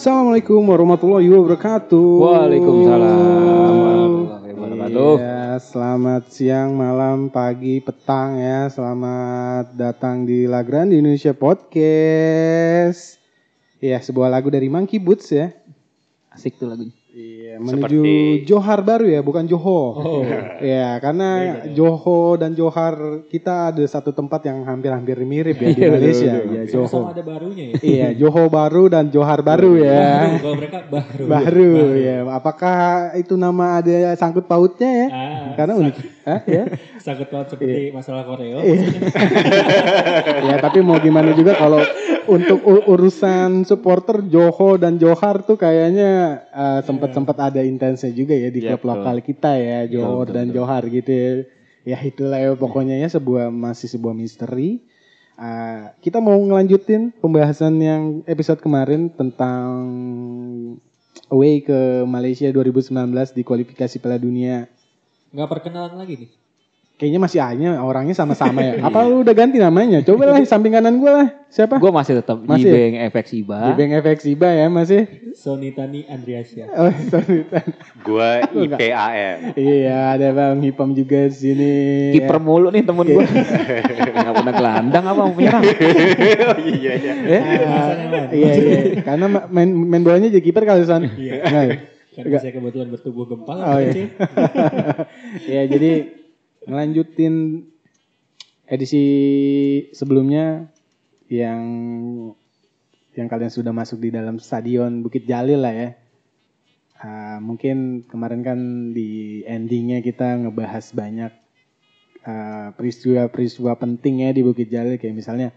Assalamualaikum warahmatullahi wabarakatuh. Waalaikumsalam warahmatullahi wabarakatuh. Iya, selamat siang, malam, pagi, petang ya. Selamat datang di Lagran di Indonesia Podcast. Iya, sebuah lagu dari Monkey Boots ya. Asik tuh lagunya. Menuju Seperti- Johar baru ya, bukan Johor. Oh. Iya, karena Johor dan Johar kita ada satu tempat yang hampir-hampir mirip ya di Iya, Malaysia. betul. Iya, Sama Johor. ada barunya ya. Iya, Johor baru dan Johar baru ya. Kalau mereka baru. Baru ya. Apakah itu nama ada sangkut pautnya ya? Ah, Karena unik. Hah, ya. sakit banget seperti masalah Koreo. Iya. ya, tapi mau gimana juga kalau untuk urusan supporter Johor dan Johar tuh kayaknya eh, sempat-sempat ada intensnya juga ya di Iya, klub lokal kita ya, Johor betul, dan betul. Johar gitu ya. Ya itulah ya pokoknya ya sebuah masih sebuah misteri. Eh, kita mau ngelanjutin pembahasan yang episode kemarin tentang away ke Malaysia 2019 di kualifikasi Piala Dunia Nggak perkenalan lagi nih. Kayaknya masih hanya orangnya sama-sama ya. Apa lu udah ganti namanya? Coba lah samping kanan gue lah. Siapa? Gue masih tetap Masih? di Bank FX IBA. Di Bank FX IBA ya masih. Sonitani Andriasya. Oh. Gua enggak. IPAM. iya, ada Bang Hipam juga di sini. Kiper mulu nih temen gue. Nggak pernah gelandang apa mau penyerang. oh iya iya. Eh, iya, iya. Karena ma- main main bolanya jadi kiper kali Son. Iya. Karena saya kebetulan bertubuh gempal. Oh, iya. ya jadi ngelanjutin edisi sebelumnya yang yang kalian sudah masuk di dalam stadion Bukit Jalil lah ya. Ah, mungkin kemarin kan di endingnya kita ngebahas banyak ah, peristiwa-peristiwa penting ya di Bukit Jalil kayak misalnya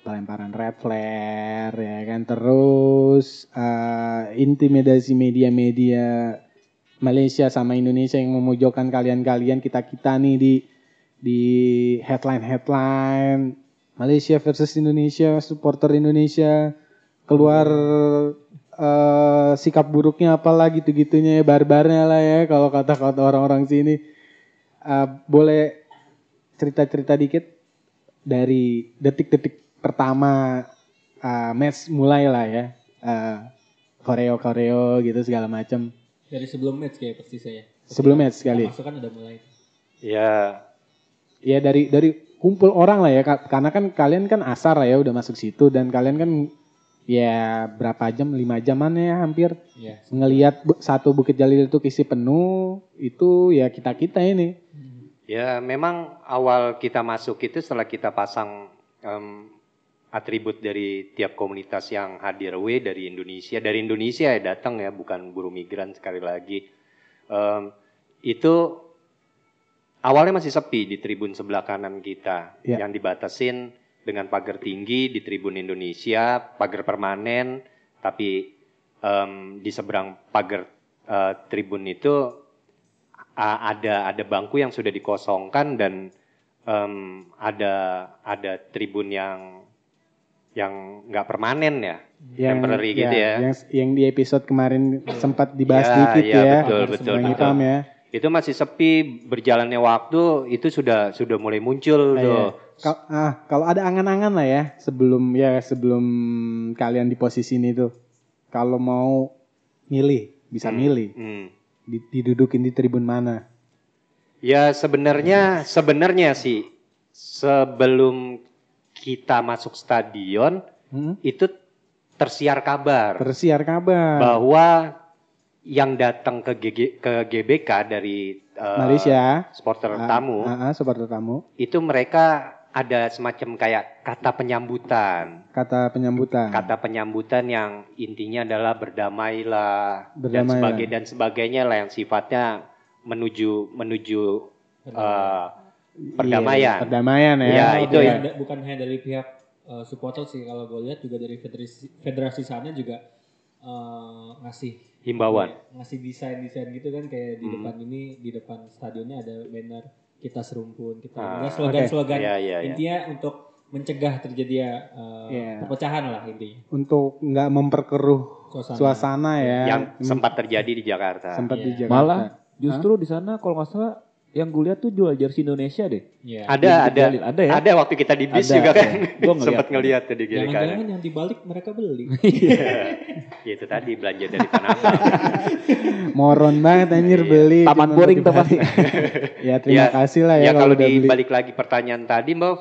pelemparan red flare ya kan terus ah, intimidasi media-media Malaysia sama Indonesia yang memojokkan kalian-kalian kita-kita nih di di headline-headline Malaysia versus Indonesia, supporter Indonesia keluar eh, sikap buruknya apalah gitu-gitunya ya barbarnya lah ya kalau kata-kata orang-orang sini. Eh, boleh cerita-cerita dikit dari detik-detik pertama eh, match mulai lah ya. Eh, koreo-koreo gitu segala macam. Dari sebelum match kayak pasti saya. Sebelum match sekali. Masuk kan udah mulai. Ya Ya dari dari kumpul orang lah ya karena kan kalian kan asar lah ya udah masuk situ dan kalian kan ya berapa jam lima jaman ya hampir Iya. ngelihat satu Bukit Jalil itu kisi penuh itu ya kita kita ini ya memang awal kita masuk itu setelah kita pasang em, atribut dari tiap komunitas yang hadir away dari Indonesia dari Indonesia ya datang ya bukan buruh migran sekali lagi Em, itu awalnya masih sepi di tribun sebelah kanan kita Ya. yang dibatasin dengan pagar tinggi di tribun Indonesia pagar permanen tapi em, di seberang pagar eh, tribun itu a- ada ada bangku yang sudah dikosongkan dan em, ada ada tribun yang yang nggak permanen ya temporary gitu ya. yang yang di episode kemarin sempat dibahas Ya, dikit ya, ya betul, betul, sebelah Ipam ya itu masih sepi berjalannya waktu itu sudah sudah mulai muncul Ah, tuh iya. Kal- ah kalau ada angan-angan lah ya sebelum ya sebelum kalian di posisi ini tuh kalau mau milih bisa Hmm, milih hmm. di- didudukin di tribun mana Ya sebenarnya sebenarnya sih sebelum kita masuk stadion Hmm? itu tersiar kabar. Tersiar kabar. Bahwa yang datang ke GG, ke GBK dari eh, Malaysia. supporter Ah, tamu ah, ah, supporter tamu. itu mereka ada semacam kayak kata penyambutan. Kata penyambutan. Kata penyambutan yang intinya adalah berdamailah dan Berdamailah. dan sebagainya lah yang sifatnya menuju menuju eh, perdamaian. Iya, perdamaian ya Iya, Oh, itu ya. bukan hanya dari pihak eh, supporter sih kalau gue lihat juga dari federasi, federasi sana juga eh, ngasih Himbauan. ngasih desain-desain gitu kan kayak di Hmm. depan ini di depan stadionnya ada banner kita serumpun kita Ah, Enggak slogan-slogan Iya, iya, iya. intinya untuk mencegah terjadinya uh, Iya. perpecahan lah intinya Untuk nggak memperkeruh suasana, suasana ya. Yang sempat terjadi di Jakarta. sempat di Iya. Jakarta. Malah justru di sana kalau nggak salah yang gue lihat tuh jual jersey Indonesia deh. Iya. Ada, ada. dijualin. Ada ya? Ada waktu kita di bis Ada, juga kan. ya. Gua ngeliat. sempat ngeliat tuh di kiri Jangan-jangan kanan. yang dibalik mereka beli. Ya, itu tadi belanja dari Abang. Moron banget anjir Iya. beli. Taman boring tuh pasti. ya terima Ya, kasih lah ya, ya kalau udah beli. dibalik lagi pertanyaan tadi, Mbak,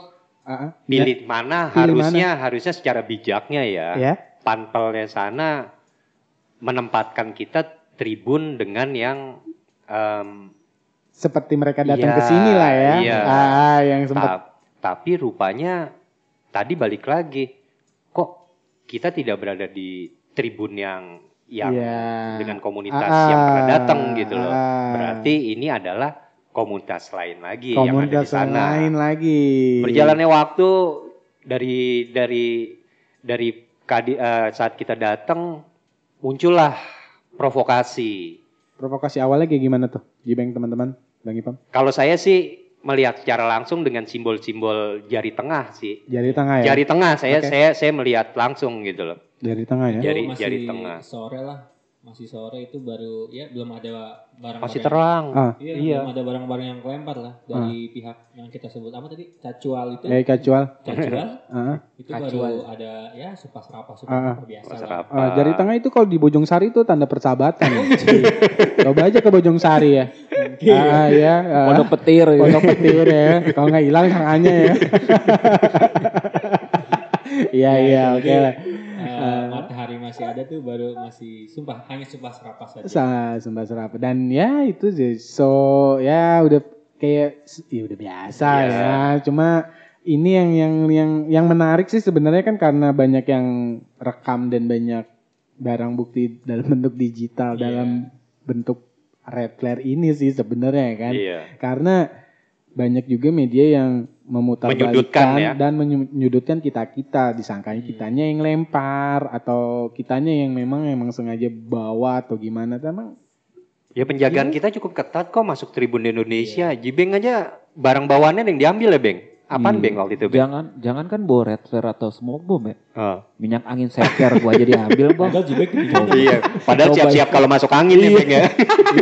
pilih mana Pilih harusnya harusnya secara bijaknya ya. Ya. Panpelnya sana menempatkan kita tribun dengan yang em, Seperti mereka datang Iya, ke sini lah ya. iya. Ah, yang sempat Ta- tapi rupanya tadi balik lagi kok kita tidak berada di tribun yang yang Iya. dengan komunitas Ah, yang pernah datang gitu loh. ah. Berarti ini adalah komunitas lain lagi yang ada di komunitas sana. lain lagi. Berjalannya waktu dari dari dari kadi- eh, saat kita datang muncullah provokasi. Provokasi awalnya kayak gimana tuh? Gibeng teman-teman, Bang Ipam. Kalau saya sih melihat secara langsung dengan simbol-simbol jari tengah sih. Jari tengah ya. Jari tengah saya Oke. saya saya melihat langsung gitu loh. Jari tengah ya. Jari- masih jari tengah. sore lah. Masih sore itu baru ya belum ada barang Masih terang. Ah. Iya, Iya. belum ada barang-barang yang kelempar lah dari pihak yang kita sebut apa tadi cacual itu. Eh kacual. Cacual Ah, itu Cacual. baru ada ya supas rapas Ah, supas biasa Pas lah. rapat. ah, jari tengah itu kalau di Bojong Sari itu tanda persahabatan. ya. Coba aja ke Bojong Sari ya. Ah ya. ah. Pondok petir. gitu. Pondok petir ya. Kalau nggak hilang sangannya ya. Iya iya oke lah. Eh, matahari masih ada tuh baru masih sumpah hanya supas rapas saja. Sa sembah serapa dan ya itu sih. So ya udah kayak ya udah biasa Iya. ya. Cuma ini yang yang yang yang menarik sih sebenarnya kan karena banyak yang rekam dan banyak barang bukti dalam bentuk digital Iya. dalam bentuk red flare ini sih sebenarnya kan. Iya. Karena banyak juga media yang memutarbalikkan ya. dan menyudutkan kita-kita, disangkanya Hmm. kitanya yang lempar atau kitanya yang memang emang sengaja bawa atau gimana. Emang Ya penjagaan kita cukup ketat kok masuk tribun Indonesia. Jibeng aja barang bawaannya yang diambil ya, Beng. Apaan Iya. Beng waktu itu, Beng? Jangan jangan kan bawa red flare atau smoke bomb ya. Oh. Minyak angin seker gua aja diambil bang. Padahal. Iya, padahal siap-siap kalau masuk angin ya, Beng ya.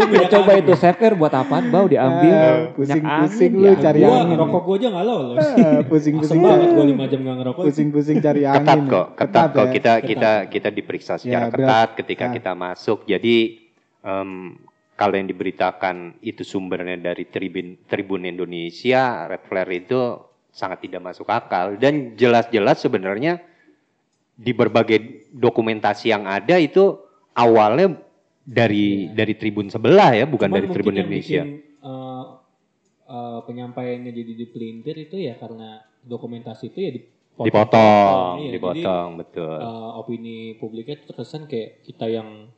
Gua coba itu seker buat apaan bau diambil. Ah, pusing-pusing lu cari Gua angin. rokok gua aja nggak lolos. ah, pusing-pusing banget gua 5 jam nggak ngerokok. pusing-pusing cari angin. ketat ya. kok, ketat, kok. ya. Kita kita kita diperiksa secara Ya, berat. ketat ketika Ah. kita masuk. Jadi em, kalau yang diberitakan itu sumbernya dari tribun Tribun Indonesia, red flare itu sangat tidak masuk akal dan jelas-jelas sebenarnya di berbagai dokumentasi yang ada itu awalnya dari dari tribun sebelah ya, bukan Cuman dari tribun yang Indonesia. bikin, eh, eh, penyampaiannya jadi dipelintir itu ya karena dokumentasi itu ya dipotong. Dipotong, Iya, dipotong, Jadi, betul. eh, opini publiknya terkesan kayak kita yang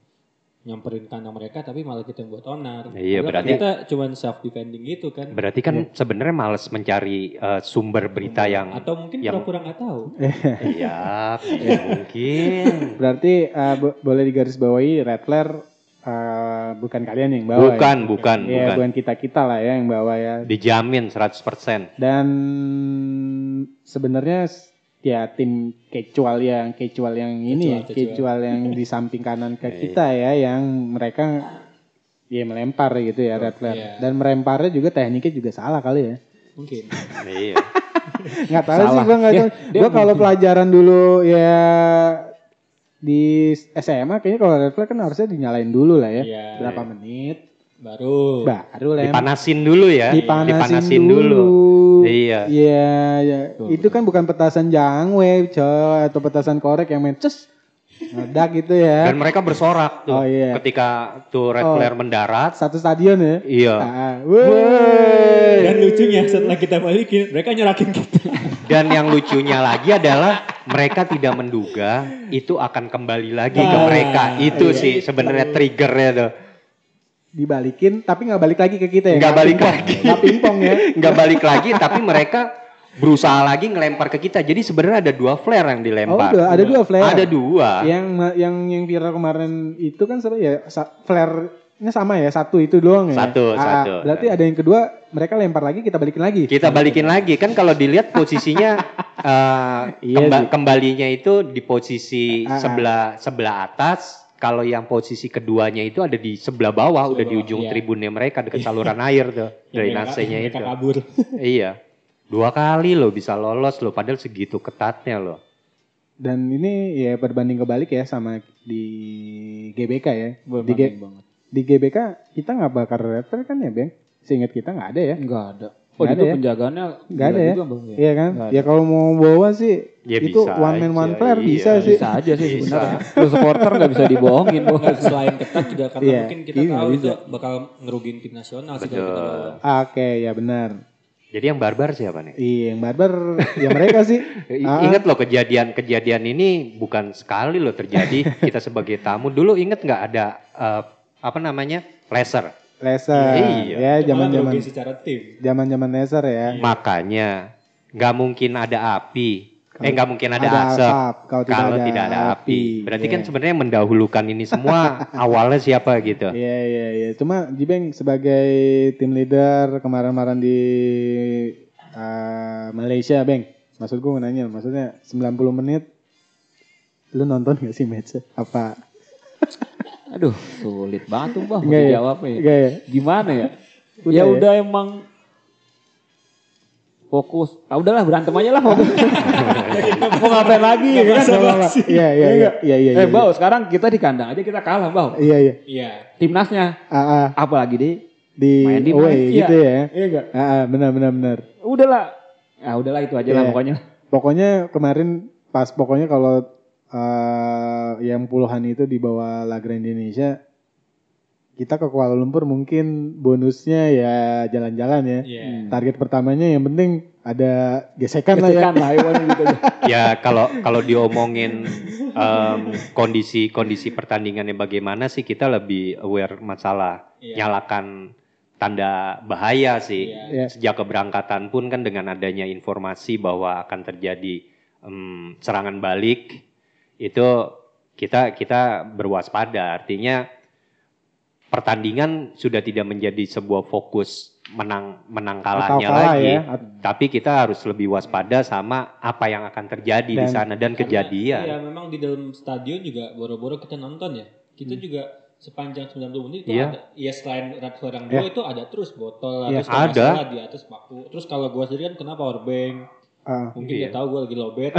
nyamperin kandang mereka tapi malah kita yang buat onar. Iya, Padahal berarti- kita cuman self defending gitu kan. Berarti kan sebenarnya males mencari eh, sumber berita yang atau mungkin yang- pura-pura nggak tahu. Iya, mungkin. Berarti eh, bo- boleh digarisbawahi red flare eh, bukan kalian yang bawa Bukan, ya. bukan, Ya, bukan. bukan kita-kita lah ya yang bawa ya. Dijamin 100%. Dan sebenarnya ya tim kecual yang kecual yang ini ya, Kecual, kecual. kecual yang di samping kanan ke Iya. kita ya yang mereka ya melempar gitu ya red flare. Iya. Dan melemparnya juga tekniknya juga salah kali ya. Mungkin. Iya. Nggak tahu sih gua nggak tahu. Gua kalau pelajaran dulu ya di SMA kayaknya kalau red flare kan harusnya dinyalain dulu lah ya. Berapa menit Baru. baru lem Dipanasin dulu ya. dipanasin, dulu. Iya. Iya, iya. Itu kan bukan petasan jangwe, coy, atau petasan korek yang main ces meledak gitu ya. Dan mereka bersorak tuh Oh, iya. ketika tuh red Oh. flare mendarat. Satu stadion ya. Iya. Ah, woi. Dan lucunya setelah kita balikin, mereka nyerakin kita. Dan yang lucunya lagi adalah mereka tidak menduga itu akan kembali lagi ke Nah, mereka. Itu iya, sih sebenarnya triggernya tuh. Dibalikin tapi nggak balik lagi ke kita ya. Nggak balik pingpong. lagi. Nggak pingpong ya. Nggak balik lagi tapi mereka berusaha lagi ngelempar ke kita. Jadi sebenarnya ada dua flare yang Oh, dilempar. udah ada dua flare. Ada dua. Yang yang yang viral kemarin itu kan sebenarnya ya sa- flare-nya sama ya, satu itu doang ya. Satu, Ah, satu. Berarti ada yang kedua, mereka lempar lagi, kita balikin lagi. Kita balikin lagi kan kalau dilihat posisinya eh, Iya kemba- sih. kembalinya itu di posisi Ah, ah. sebelah sebelah atas. Kalau yang posisi keduanya itu ada di sebelah bawah, udah di ujung iya. tribunnya mereka dekat saluran air tuh, Yang drainasenya mereka- itu. kabur. iya. Dua kali loh bisa lolos loh, padahal segitu ketatnya loh. Dan ini ya berbanding kebalik ya sama di GBK ya. Di, G- banget. di GBK kita nggak bakar rapper kan ya, Bang? Seingat kita nggak ada ya. Enggak ada. Oh, Nggak itu ada ya? penjagaannya Nggak ada ya? juga, Bang, ya? Iya kan? Ya kalau mau bawa sih Ya itu bisa one man one aja, flare iya. bisa sih. Bisa aja sih Bisa. sebenarnya. Lu supporter nggak bisa dibohongin. Nggak, selain ketat juga karena Iya, mungkin kita iya, tahu bisa. itu bakal ngerugiin tim nasional sih kalau kita lawan. Oke, ya benar. Jadi yang barbar siapa nih? Iya, yang barbar ya mereka sih. Ah. Ingat loh kejadian-kejadian ini bukan sekali loh terjadi. kita sebagai tamu dulu inget nggak ada eh, apa namanya laser. Laser. Iya. Ya, Itu malah zaman-zaman secara tim. zaman-zaman laser ya. Makanya nggak mungkin ada api. eh nggak mungkin ada, asap. kalau tidak, kalau ada, tidak ada api. Berarti kan Iya. sebenarnya yang mendahulukan ini semua awalnya siapa gitu. Iya iya iya. Cuma Jibeng sebagai tim leader kemarin-kemarin di uh, Malaysia, Beng. Maksud gue nanya, maksudnya 90 menit lu nonton gak sih match Apa? Aduh, sulit banget tuh, Bang. Mau Enggak ya? dijawabnya ya. Gimana ya? Udah ya ya? udah emang fokus. Ah udahlah berantem aja lah fokus. Mau ngapain lagi ya kan? Iya iya iya iya iya. Eh, Bau, sekarang kita di kandang aja kita kalah, Bau. Iya iya. Iya. Timnasnya Ah, ah, apalagi di di Main di away main, gitu ya. Iya enggak? Ah, ah, benar benar benar. Udahlah. Ah udahlah itu aja lah Iya. pokoknya. Pokoknya kemarin pas pokoknya kalau eh, yang puluhan itu dibawa Lagra Indonesia kita ke Kuala Lumpur mungkin bonusnya ya jalan-jalan ya. Iya. Target pertamanya yang penting ada gesekan, lah ya. Gesekan lah, ibaratnya gitu aja. ya kalau kalau diomongin em, kondisi-kondisi pertandingannya bagaimana sih kita lebih aware masalah Iya. nyalakan tanda bahaya sih. Iya. Iya. Sejak keberangkatan pun kan dengan adanya informasi bahwa akan terjadi em, serangan balik itu kita kita berwaspada. Artinya pertandingan sudah tidak menjadi sebuah fokus menang menang kalahnya Atau kalah lagi. ya. Tapi kita harus lebih waspada sama apa yang akan terjadi di Dan- sana dan kejadian. Iya, memang di dalam stadion juga boro-boro kita nonton ya. Kita juga sepanjang 90 menit itu Iya. ada ya selain red flag yang dua itu ada terus botol Iya, terus ada. di atas paku. Terus kalau gua sendiri kan kena power bank. Ah, Mungkin Iya. dia tahu gua lagi lowbat.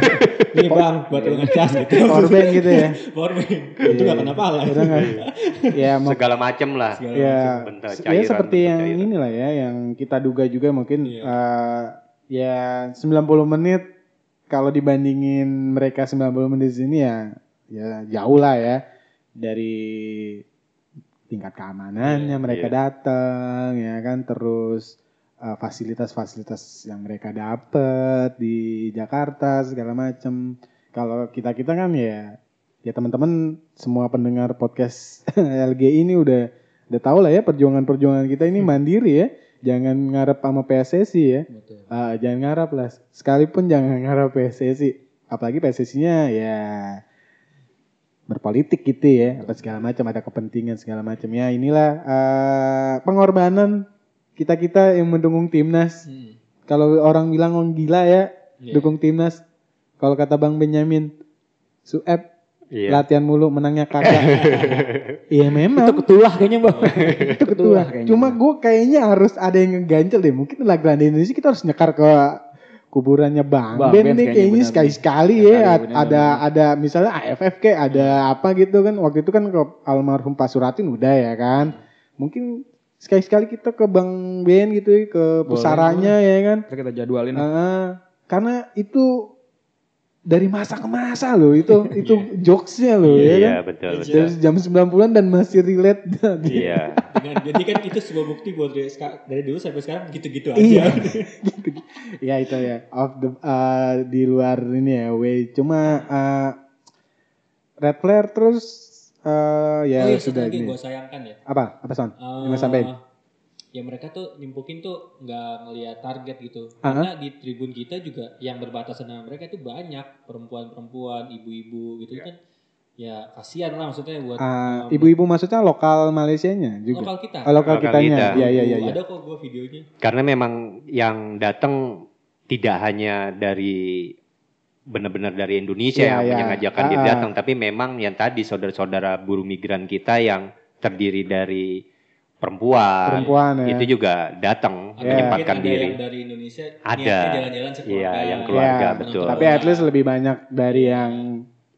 Ini bang, buat lu ngecas gitu. korban gitu ya. power bank. Itu nggak kena pala. Udah nggak? ya mau Segala macem lah. Segala ya, ya cairan, seperti yang cairan. inilah ya yang kita duga juga mungkin Iya. eh, ya 90 menit kalau dibandingin mereka 90 menit di sini ya ya jauh lah ya dari tingkat keamanannya Iya, mereka iya. datang ya kan terus fasilitas-fasilitas yang mereka dapat di Jakarta segala macam kalau kita kita kan ya ya teman-teman semua pendengar podcast LG ini udah udah tahu lah ya perjuangan-perjuangan kita ini mandiri ya. Jangan ngarep sama PSSI ya. Betul. Ah, jangan ngarap lah. Sekalipun jangan ngarap PSSI apalagi PSSI-nya ya berpolitik gitu ya. Apa segala macam ada kepentingan segala macam ya inilah eh, pengorbanan kita kita yang mendukung timnas Hmm. kalau orang bilang orang gila ya Iya. dukung timnas kalau kata Bang Benyamin Sueb Iya. latihan mulu menangnya kagak iya memang Itu ketulah kayaknya, Bang. itu ketua. kayaknya. Cuma gue kayaknya harus ada yang ngeganjel deh. Mungkin lah Grand Indonesia kita harus nyekar ke kuburannya Bang, Bang Ben Ben nih kayaknya sekali-sekali ya ad- benar, ada ada misalnya AFF kayak ada apa gitu kan waktu itu kan ke almarhum Pak Suratin udah ya kan. Mungkin sekali-sekali kita ke Bang Ben gitu ya, ke pusaranya ya kan. Kita kita jadwalin. Ah, karena itu dari masa ke masa loh itu itu jokesnya loh ya kan. Iya, betul, betul. Dari jam 90-an dan masih relate. Iya. Dengan, jadi kan itu sebuah bukti buat dari, dari dulu sampai sekarang gitu-gitu aja. Iya. gitu. Ya itu ya. Off the uh, di luar ini ya, way. Cuma uh, red flare terus uh, ya oh iya, sudah ini. gue sayangkan ya. Apa? Apa son? Eh, Yang mau sampein? ya mereka tuh nimpukin tuh nggak ngelihat target gitu. Ah. Karena di tribun kita juga yang berbatasan dengan mereka itu banyak perempuan-perempuan, ibu-ibu gitu kan. Ya kasihan lah maksudnya buat Ah, um, ibu-ibu maksudnya lokal Malaysianya juga. lokal kita. Oh, lokal Lokal kitanya. kita. Iya iya iya. iya. Ada kok gua videonya. Karena memang yang datang tidak hanya dari benar-benar dari Indonesia Iya, yang iya. menyengajakan diri Ah. datang, tapi memang yang tadi saudara-saudara buruh migran kita yang terdiri dari perempuan, Perempuan ya. itu juga datang Atau menyempatkan ada diri. yang dari Indonesia Ada. niatnya jalan-jalan sekeluarga. Iya, yang keluarga, Iya, betul. Tapi at least lebih banyak dari yang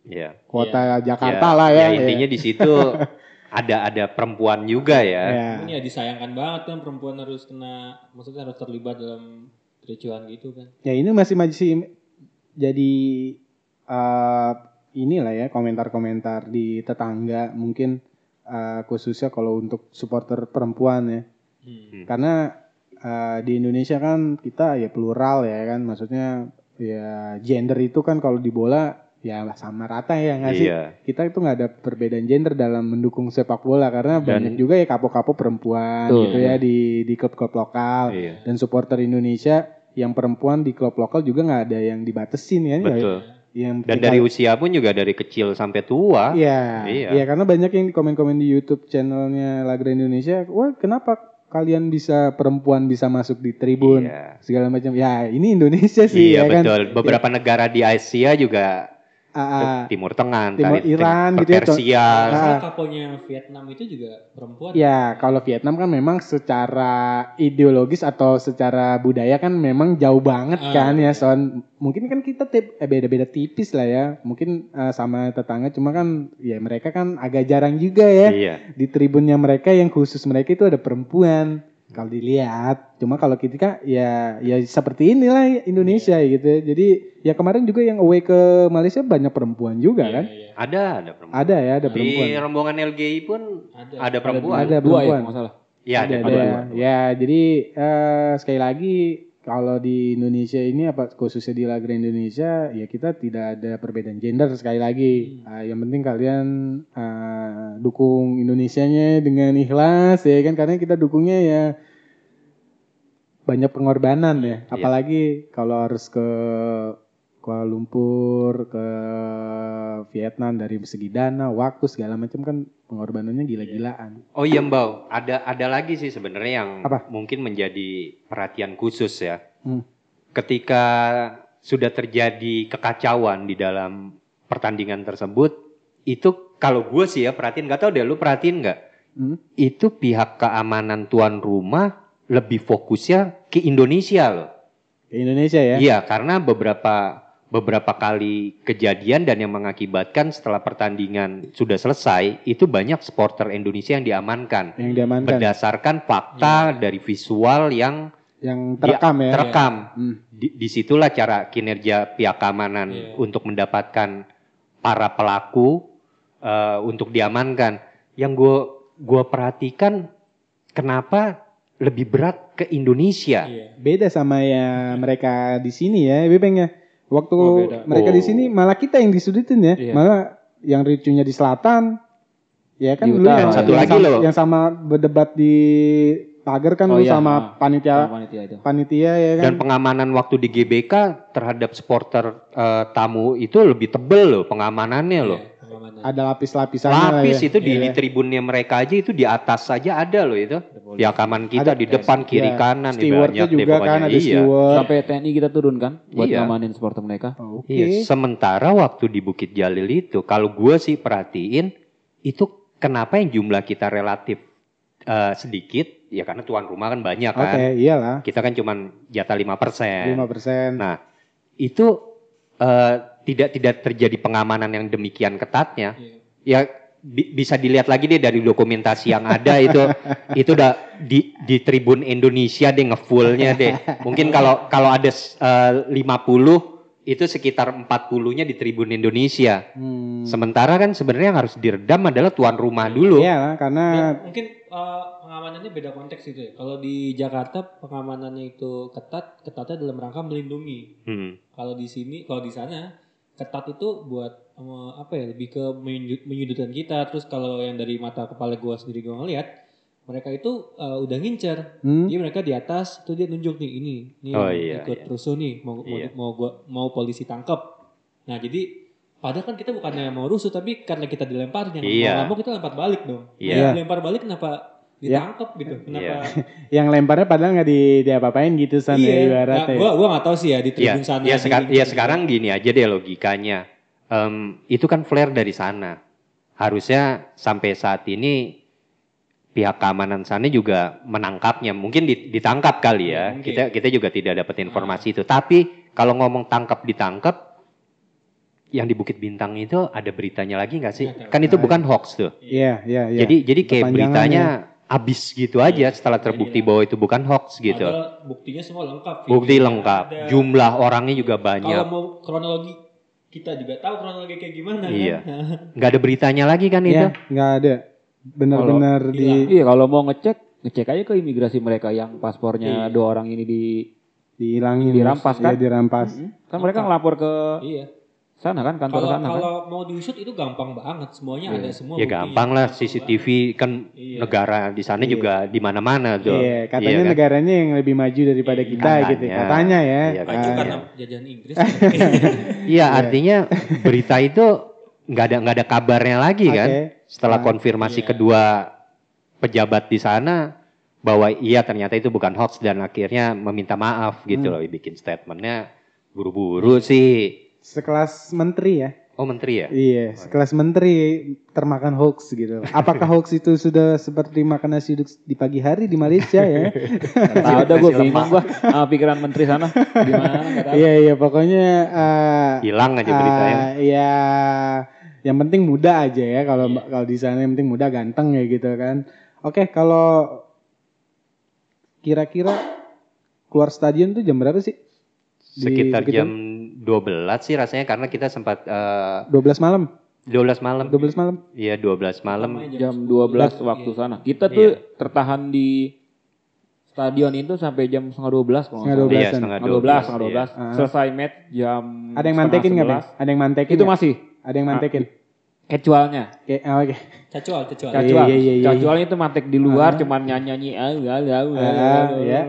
Iya. kota Jakarta lah ya. ya intinya di situ ada ada perempuan juga ya. Ya. Cuman ya disayangkan banget kan perempuan harus kena, maksudnya harus terlibat dalam kericuhan gitu kan. Ya ini masih masih jadi eh inilah ya komentar-komentar di tetangga mungkin eh, khususnya kalau untuk supporter perempuan ya. Hmm. Karena eh, di Indonesia kan kita ya plural ya kan maksudnya ya gender itu kan kalau di bola ya sama rata ya nggak sih? Iya. Kita itu nggak ada perbedaan gender dalam mendukung sepak bola karena Dan- banyak juga ya kapo-kapo perempuan Betul. gitu ya di di klub-klub lokal Iya. dan supporter Indonesia yang perempuan di klub lokal juga nggak ada yang dibatesin ya Betul. yang Dan dari usia pun juga dari kecil sampai tua. Iya, Iya. iya karena banyak yang komen-komen di YouTube channelnya Lagra Indonesia, wah kenapa kalian bisa perempuan bisa masuk di tribun Iya. segala macam. Ya ini Indonesia sih Iya ya kan. betul. Beberapa negara di Asia juga Ah. Timur Tengah, Timur entah Iran Tim- gitu ya, Persia. Masalah kaponya Vietnam itu juga perempuan. Ya, kalau Vietnam kan memang secara ideologis atau secara budaya kan memang jauh banget Ah, kan ya, iya. Son. Mungkin kan kita tip, eh, beda-beda tipis lah ya. Mungkin eh, sama tetangga cuma kan ya mereka kan agak jarang juga ya. Iya. Di tribunnya mereka yang khusus mereka itu ada perempuan. Kalau dilihat, cuma kalau kita ya ya seperti inilah Indonesia gitu ya. Jadi ya kemarin juga yang away ke Malaysia banyak perempuan juga Iya, kan. iya. Ada, ada perempuan. Ada ya, ada Di perempuan. rombongan LGI pun Ada. ada perempuan. Ada Dua ya perempuan. kalau nggak salah. Iya, ada, ada, dua. ada. Ya, jadi eh, sekali lagi kalau di Indonesia ini apa khususnya di Lagra Indonesia ya kita tidak ada perbedaan gender sekali lagi. Ah, yang penting kalian ah, dukung Indonesianya dengan ikhlas ya kan karena kita dukungnya ya banyak pengorbanan ya. Apalagi kalau harus ke Kuala Lumpur, ke Vietnam dari segi dana, waktu segala macam kan pengorbanannya gila-gilaan. Oh iya Mbak, ada ada lagi sih sebenarnya yang Apa? mungkin menjadi perhatian khusus ya. Hmm. Ketika sudah terjadi kekacauan di dalam pertandingan tersebut, itu kalau gue sih ya perhatiin, nggak tahu deh lu perhatiin nggak? Hmm? Itu pihak keamanan tuan rumah lebih fokusnya ke Indonesia loh. Ke Indonesia ya. Iya, karena beberapa beberapa kali kejadian dan yang mengakibatkan setelah pertandingan sudah selesai itu banyak supporter Indonesia yang diamankan Yang diamankan. berdasarkan fakta dari visual yang yang terekam ya. terekam. Hmm. Di, di situlah cara kinerja pihak keamanan Iya. untuk mendapatkan para pelaku eh, untuk diamankan. Yang gue gua perhatikan kenapa lebih berat ke Indonesia. Iya. Beda sama ya mereka di sini ya, Bebeng ya. Waktu Oh, beda. mereka di Oh. sini malah kita yang disudutin ya. Iya. Malah yang ricunya di selatan. Ya kan Di lu utara, yang, ya. Satu yang lagi sama, loh. yang sama berdebat di pagar kan Oh, iya. sama Ah. panitia Sama panitia itu. panitia ya kan. Dan pengamanan waktu di GBK terhadap supporter eh, tamu itu lebih tebel loh pengamanannya loh. Ada lapis-lapisannya Lapis ya. itu di, Iya. di tribunnya mereka aja itu di atas saja ada loh itu. Pihak keamanan kita Ada, di depan kiri Ya, kanan nih Stewardnya banyak deh juga pokoknya. kan ada iya. steward. Sampai TNI kita turun kan buat Iya. ngamanin supporter mereka. Oke. Iya, sementara waktu di Bukit Jalil itu, kalau gue sih perhatiin, itu kenapa yang jumlah kita relatif eh, sedikit, ya karena tuan rumah kan banyak Oke, kan. iyalah. Kita kan cuman jatah 5%. 5%. Nah, itu eh, tidak tidak terjadi pengamanan yang demikian ketatnya. Iya. Ya bi- bisa dilihat lagi deh dari dokumentasi yang ada itu itu udah di di Tribun Indonesia deh ngefullnya deh. Mungkin kalau kalau ada eh, 50 itu sekitar 40-nya di Tribun Indonesia. Hmm. Sementara kan sebenarnya yang harus diredam adalah tuan rumah dulu. Iyalah karena Ya, mungkin eh, pengamanannya beda konteks gitu ya. Kalau di Jakarta pengamanannya itu ketat, ketatnya dalam rangka melindungi. Hmm. Kalau di sini, kalau di sana ketat itu buat eh, apa ya? Lebih ke menyudut- menyudutkan kita. Terus kalau yang dari mata kepala gua sendiri gua ngeliat mereka itu uh, udah ngincer. Hmm? Jadi mereka di atas tuh dia nunjuk nih ini, nih Oh, iya, ikut iya. rusuh nih mau mau Iya. mau gua mau polisi tangkap. Nah jadi padahal kan kita bukannya mau rusuh tapi karena kita dilempar yang Iya. mau mau kita lempar balik dong. Iya. Nah, dilempar balik kenapa ditangkap gitu? Kenapa? Iya. Yang lemparnya padahal nggak di diapa-apain gitu san ya Iya. ibaratnya. Nah, gua gua nggak tahu sih ya di Ya, tribun sana. ya, di- seka- di- ya sekarang gini aja deh logikanya. Em, itu kan flare dari sana. Harusnya sampai saat ini pihak keamanan sana juga menangkapnya. Mungkin di- ditangkap kali ya. Ya, mungkin. kita kita juga tidak dapat informasi itu. Tapi kalau ngomong tangkap ditangkap, yang di Bukit Bintang itu ada beritanya lagi nggak sih? Tahu. Kan itu bukan hoax tuh. Iya, iya, iya. Jadi jadi kayak beritanya abis gitu aja setelah terbukti Jadilah. bahwa itu bukan hoax gitu. Padahal buktinya semua lengkap. Bukti lengkap, ada. jumlah orangnya juga Kalau banyak. mau kronologi kita juga tahu kronologi kayak gimana Iya. kan. Nggak ada beritanya lagi kan itu? Iya, nggak ada. Benar-benar Kalau di Iya kalau mau ngecek ngecek aja ke imigrasi mereka yang paspornya Iya. dua orang ini di dihilangin, Dirampas, Iya, kan? dirampas. kan mereka ngelapor ke Iya. Sana kan kantor Kalau sana kan. kalau mau diusut itu gampang banget, semuanya Iya. ada semua. Ya buktinya. gampang lah Gampang CCTV kan Iya. negara di sana Iya. juga di mana-mana tuh. Iya, katanya Iya kan? negaranya yang lebih maju daripada Iya, kita gitu. katanya. Katanya ya. Iya, banget. Maju karena jajahan Inggris. Iya, artinya berita itu nggak ada nggak ada kabarnya lagi kan? Oke. Setelah Ah, konfirmasi iya. kedua pejabat di sana bahwa iya ternyata itu bukan hoax dan akhirnya meminta maaf gitu Hmm. loh, bikin statementnya buru-buru sih. Sekelas menteri ya. Oh menteri ya? Iya, sekelas menteri termakan hoax gitu. Apakah hoax itu sudah seperti makan nasi uduk di pagi hari di Malaysia ya? Tahu ada gue bingung gue pikiran menteri sana gimana. Iya, iya, pokoknya eh, Hilang aja beritanya. Ah, ya yang penting muda aja ya kalau kalau di sana yang penting muda ganteng ya gitu kan. Oke, kalau kira-kira keluar stadion tuh jam berapa sih? Di Sekitar jam 12 sih rasanya karena kita sempat eh, 12 malam. 12 malam. 12 malam. Iya 12 malam. Jam 12 waktu sana. Kita tuh Iya. tertahan di stadion itu sampai jam setengah 12 kalau nggak Setengah salah. 12. Iya 12-an. setengah Setengah 12, setengah 12. iya. Selesai match jam Ada yang mantekin nggak, Bang? Ada yang mantekin? Itu masih Ada yang mantekin. casualnya. Oke, ah, oke. Cacual, cacual. Iya, Casual. iya, iya, iya. Casualnya itu mantek di luar Ah. cuman nyanyi-nyanyi ah, ah, ah, ah, Ah, ah. iya.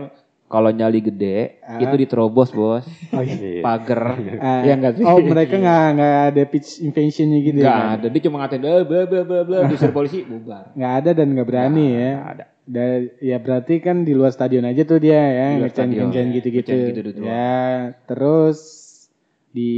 Kalau nyali gede Ah. itu diterobos, Bos. Oh, iya. Iya. Pagar. Ah, Iya enggak sih? Oh, mereka nggak nggak ada pitch invasionnya gitu Enggak ya? ada. Dia cuma ngatain eh bla bla bla bla diusir polisi bubar. Nggak ada dan nggak berani ya. Nggak ada. Dan ya berarti kan di luar stadion aja tuh dia ya Di luar ngecen stadion, ngecen ya. gitu-gitu. Gitu ya terus di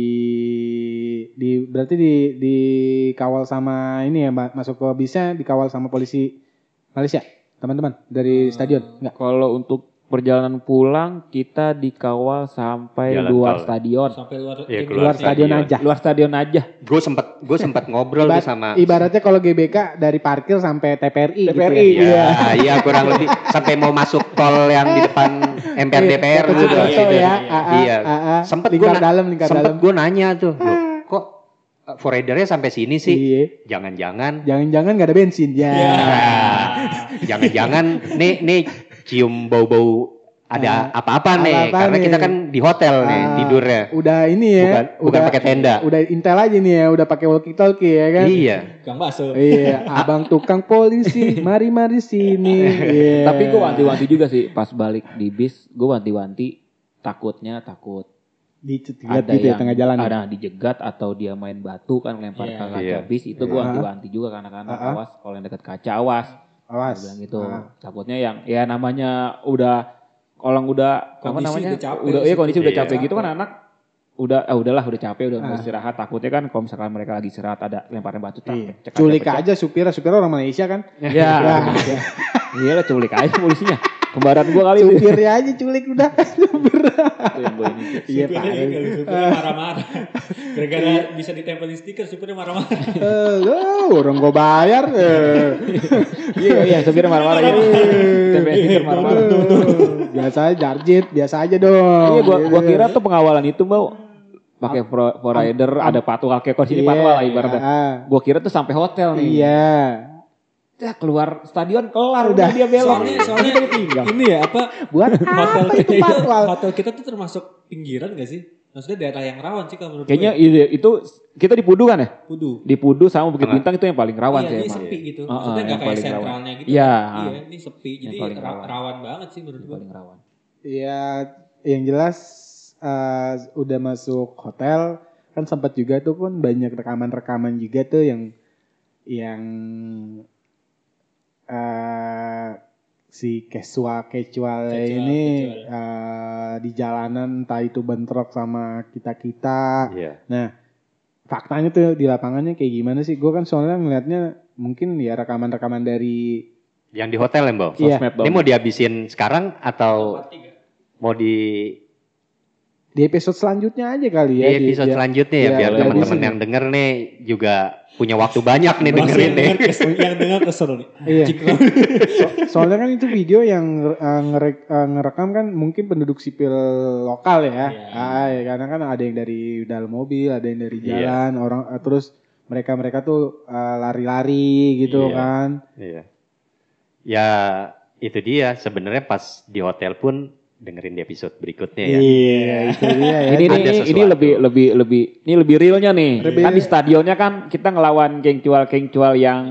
di berarti di dikawal sama ini ya Mbak, masuk ke bisnya dikawal sama polisi Malaysia teman-teman dari stadion nggak Kalau untuk perjalanan pulang kita dikawal sampai Jalan luar tol. stadion. Sampai luar Iya, ini keluar luar stadion stadion. aja Luar stadion aja. Gue sempet gue sempet ngobrol Ibarat- sama ibaratnya kalau GBK dari parkir sampai TPRI gitu TPRI, ya. Iya, iya kurang lebih sampai mau masuk tol yang di depan MPR Iya, DPR gitu. Iya, ya. iya, AA, Iya. AA. Sempet lingkar gua na- dalam, dalam. gue nanya tuh, "Loh, kok uh, foradernya sampai sini sih? Iya. Jangan-jangan Jangan-jangan nggak ada bensin ya. Iya. Nah, jangan-jangan nih nih cium bau-bau ada Ah, apa-apa nih apa-apa karena nih. kita kan di hotel nih Ah, tidurnya. Udah ini ya. Bukan bukan pakai tenda. Udah intel aja nih ya, udah pakai walkie talkie ya kan. Iya. Gang bakso. Iya, abang tukang polisi, mari mari sini. Iya. Tapi gue wanti-wanti juga sih pas balik di bis, gue wanti-wanti takutnya takut dicegat ada gitu ya yang tengah jalan. ada dijegat atau dia main batu kan lempar Iya. ke kaca Iya. bis itu gue Iya. wanti-wanti juga karena karena Ah, ah. awas kalau yang dekat kaca awas Awas. Bilang gitu Ah. takutnya yang ya namanya udah orang udah apa Kondisi namanya udah capek udah iya kondisi udah Iya. capek gitu kan anak udah ah udahlah udah capek udah mau Ah. istirahat takutnya kan kalau misalkan mereka lagi istirahat ada lemparan batu tak Iya. cek Culik aja supirnya, supirnya orang Malaysia kan. ya iya lah culik aja polisinya kembaran gua kali Supirnya aja culik udah. Ini Iya, supirnya, Pak. ini, supirnya marah-marah. Gara-gara bisa ditempelin stiker, supirnya marah-marah. Eh, orang gua bayar. eh. iya iya supirnya marah-marah gitu TPS stiker marah-marah biasa aja jarjit, biasa aja dong. iya gua gua kira tuh pengawalan itu mau pakai pro, pro rider ada patwal kayak kondisi Iya, patwal lah ibaratnya ah. gua kira tuh sampai hotel nih Iya. Ya keluar stadion kelar udah dia belok Soalnya, soalnya tinggal ini ya apa Buat hotel apa kita itu patwal? hotel kita tuh termasuk pinggiran gak sih? Maksudnya daerah yang rawan sih kalau menurut Kayaknya gue. ide- itu kita di Pudu kan ya? Kudu. Di Pudu sama Bukit. Bintang itu yang paling rawan iya, sih emang. sepi gitu. Ah, Maksudnya kayak paling rawan. sentralnya gitu. Iya, kan. Iya, ini sepi. Jadi rawan. rawan banget sih menurut Yang gue. paling rawan. Ya, yang jelas eh, udah masuk hotel kan sempat juga tuh pun banyak rekaman-rekaman juga tuh yang yang eh si Kesua Kecual Kecual, ini Kecual. eh, di jalanan entah itu bentrok sama kita kita. Iya. Faktanya tuh di lapangannya kayak gimana sih? Gue kan soalnya ngelihatnya mungkin ya rekaman-rekaman dari Yang di hotel ya, Mbak? Iya. Sosmed Ini mau dihabisin sekarang atau mau di, di episode selanjutnya aja kali di ya. episode di- selanjutnya ya, iya, biar teman-teman yang denger nih juga punya waktu banyak nih Masih dengerin nih. yang dengar kesel nih. Iya. So- soalnya kan itu video yang uh, ngerek- uh, ngerekam kan mungkin penduduk sipil lokal ya. Iya. Ah, ya, karena kan ada yang dari dalam mobil, ada yang dari Iya. jalan, orang uh, terus mereka-mereka tuh uh, lari-lari gitu Iya. kan. Iya. Ya itu dia sebenarnya pas di hotel pun dengerin di episode berikutnya ya. Iya, itu dia ya. ini ini, ini lebih lebih lebih ini lebih realnya nih. Lebih- Kan di stadionnya kan kita ngelawan gengcual-gengcual yang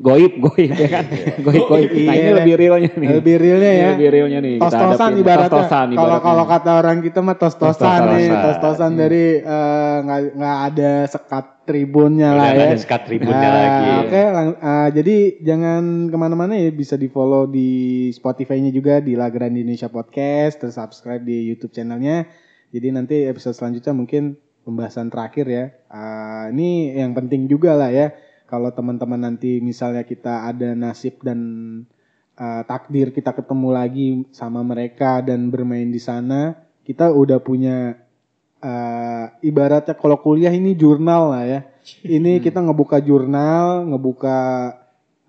goib goib ya kan. goib goib. Nah, ini Iya. lebih realnya nih. Lebih realnya ya. lebih realnya nih. Tos-tosan ibaratnya. Tos-tosan Kalau kalau kata orang kita mah tos-tosan nih, Tos-tosan. tos-tosan dari eh, nggak nggak ada sekat tribunnya lah ya. ada sekat tribunnya Ah, lagi. Oke, ah, jadi jangan ke mana-mana ya, bisa di follow di Spotify-nya juga di Lageran Indonesia Podcast, terus subscribe di YouTube channelnya. Jadi nanti episode selanjutnya mungkin pembahasan terakhir ya. Ah, ini yang penting juga lah ya. Kalau teman-teman nanti misalnya kita ada nasib dan ah, takdir kita ketemu lagi sama mereka dan bermain di sana, kita udah punya eh, ibaratnya kalau kuliah ini jurnal lah ya. Ini kita ngebuka jurnal, ngebuka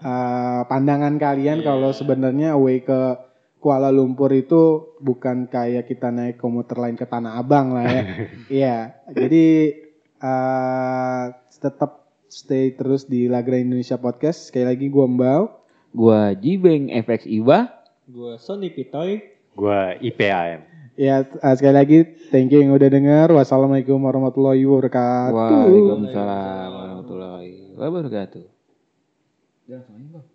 eh, pandangan kalian Iya. kalau sebenarnya away ke Kuala Lumpur itu bukan kayak kita naik komuter lain ke Tanah Abang lah ya. Iya, jadi eh, tetap stay terus di Lagra Indonesia Podcast. Sekali lagi gua Mbau. Gua Jibeng FX Iba. Gue Sony Pitoy. Gua IPAM. Ya, eh, sekali lagi thank you yang udah dengar. Wassalamualaikum warahmatullahi wabarakatuh. Waalaikumsalam warahmatullahi wabarakatuh. Jangan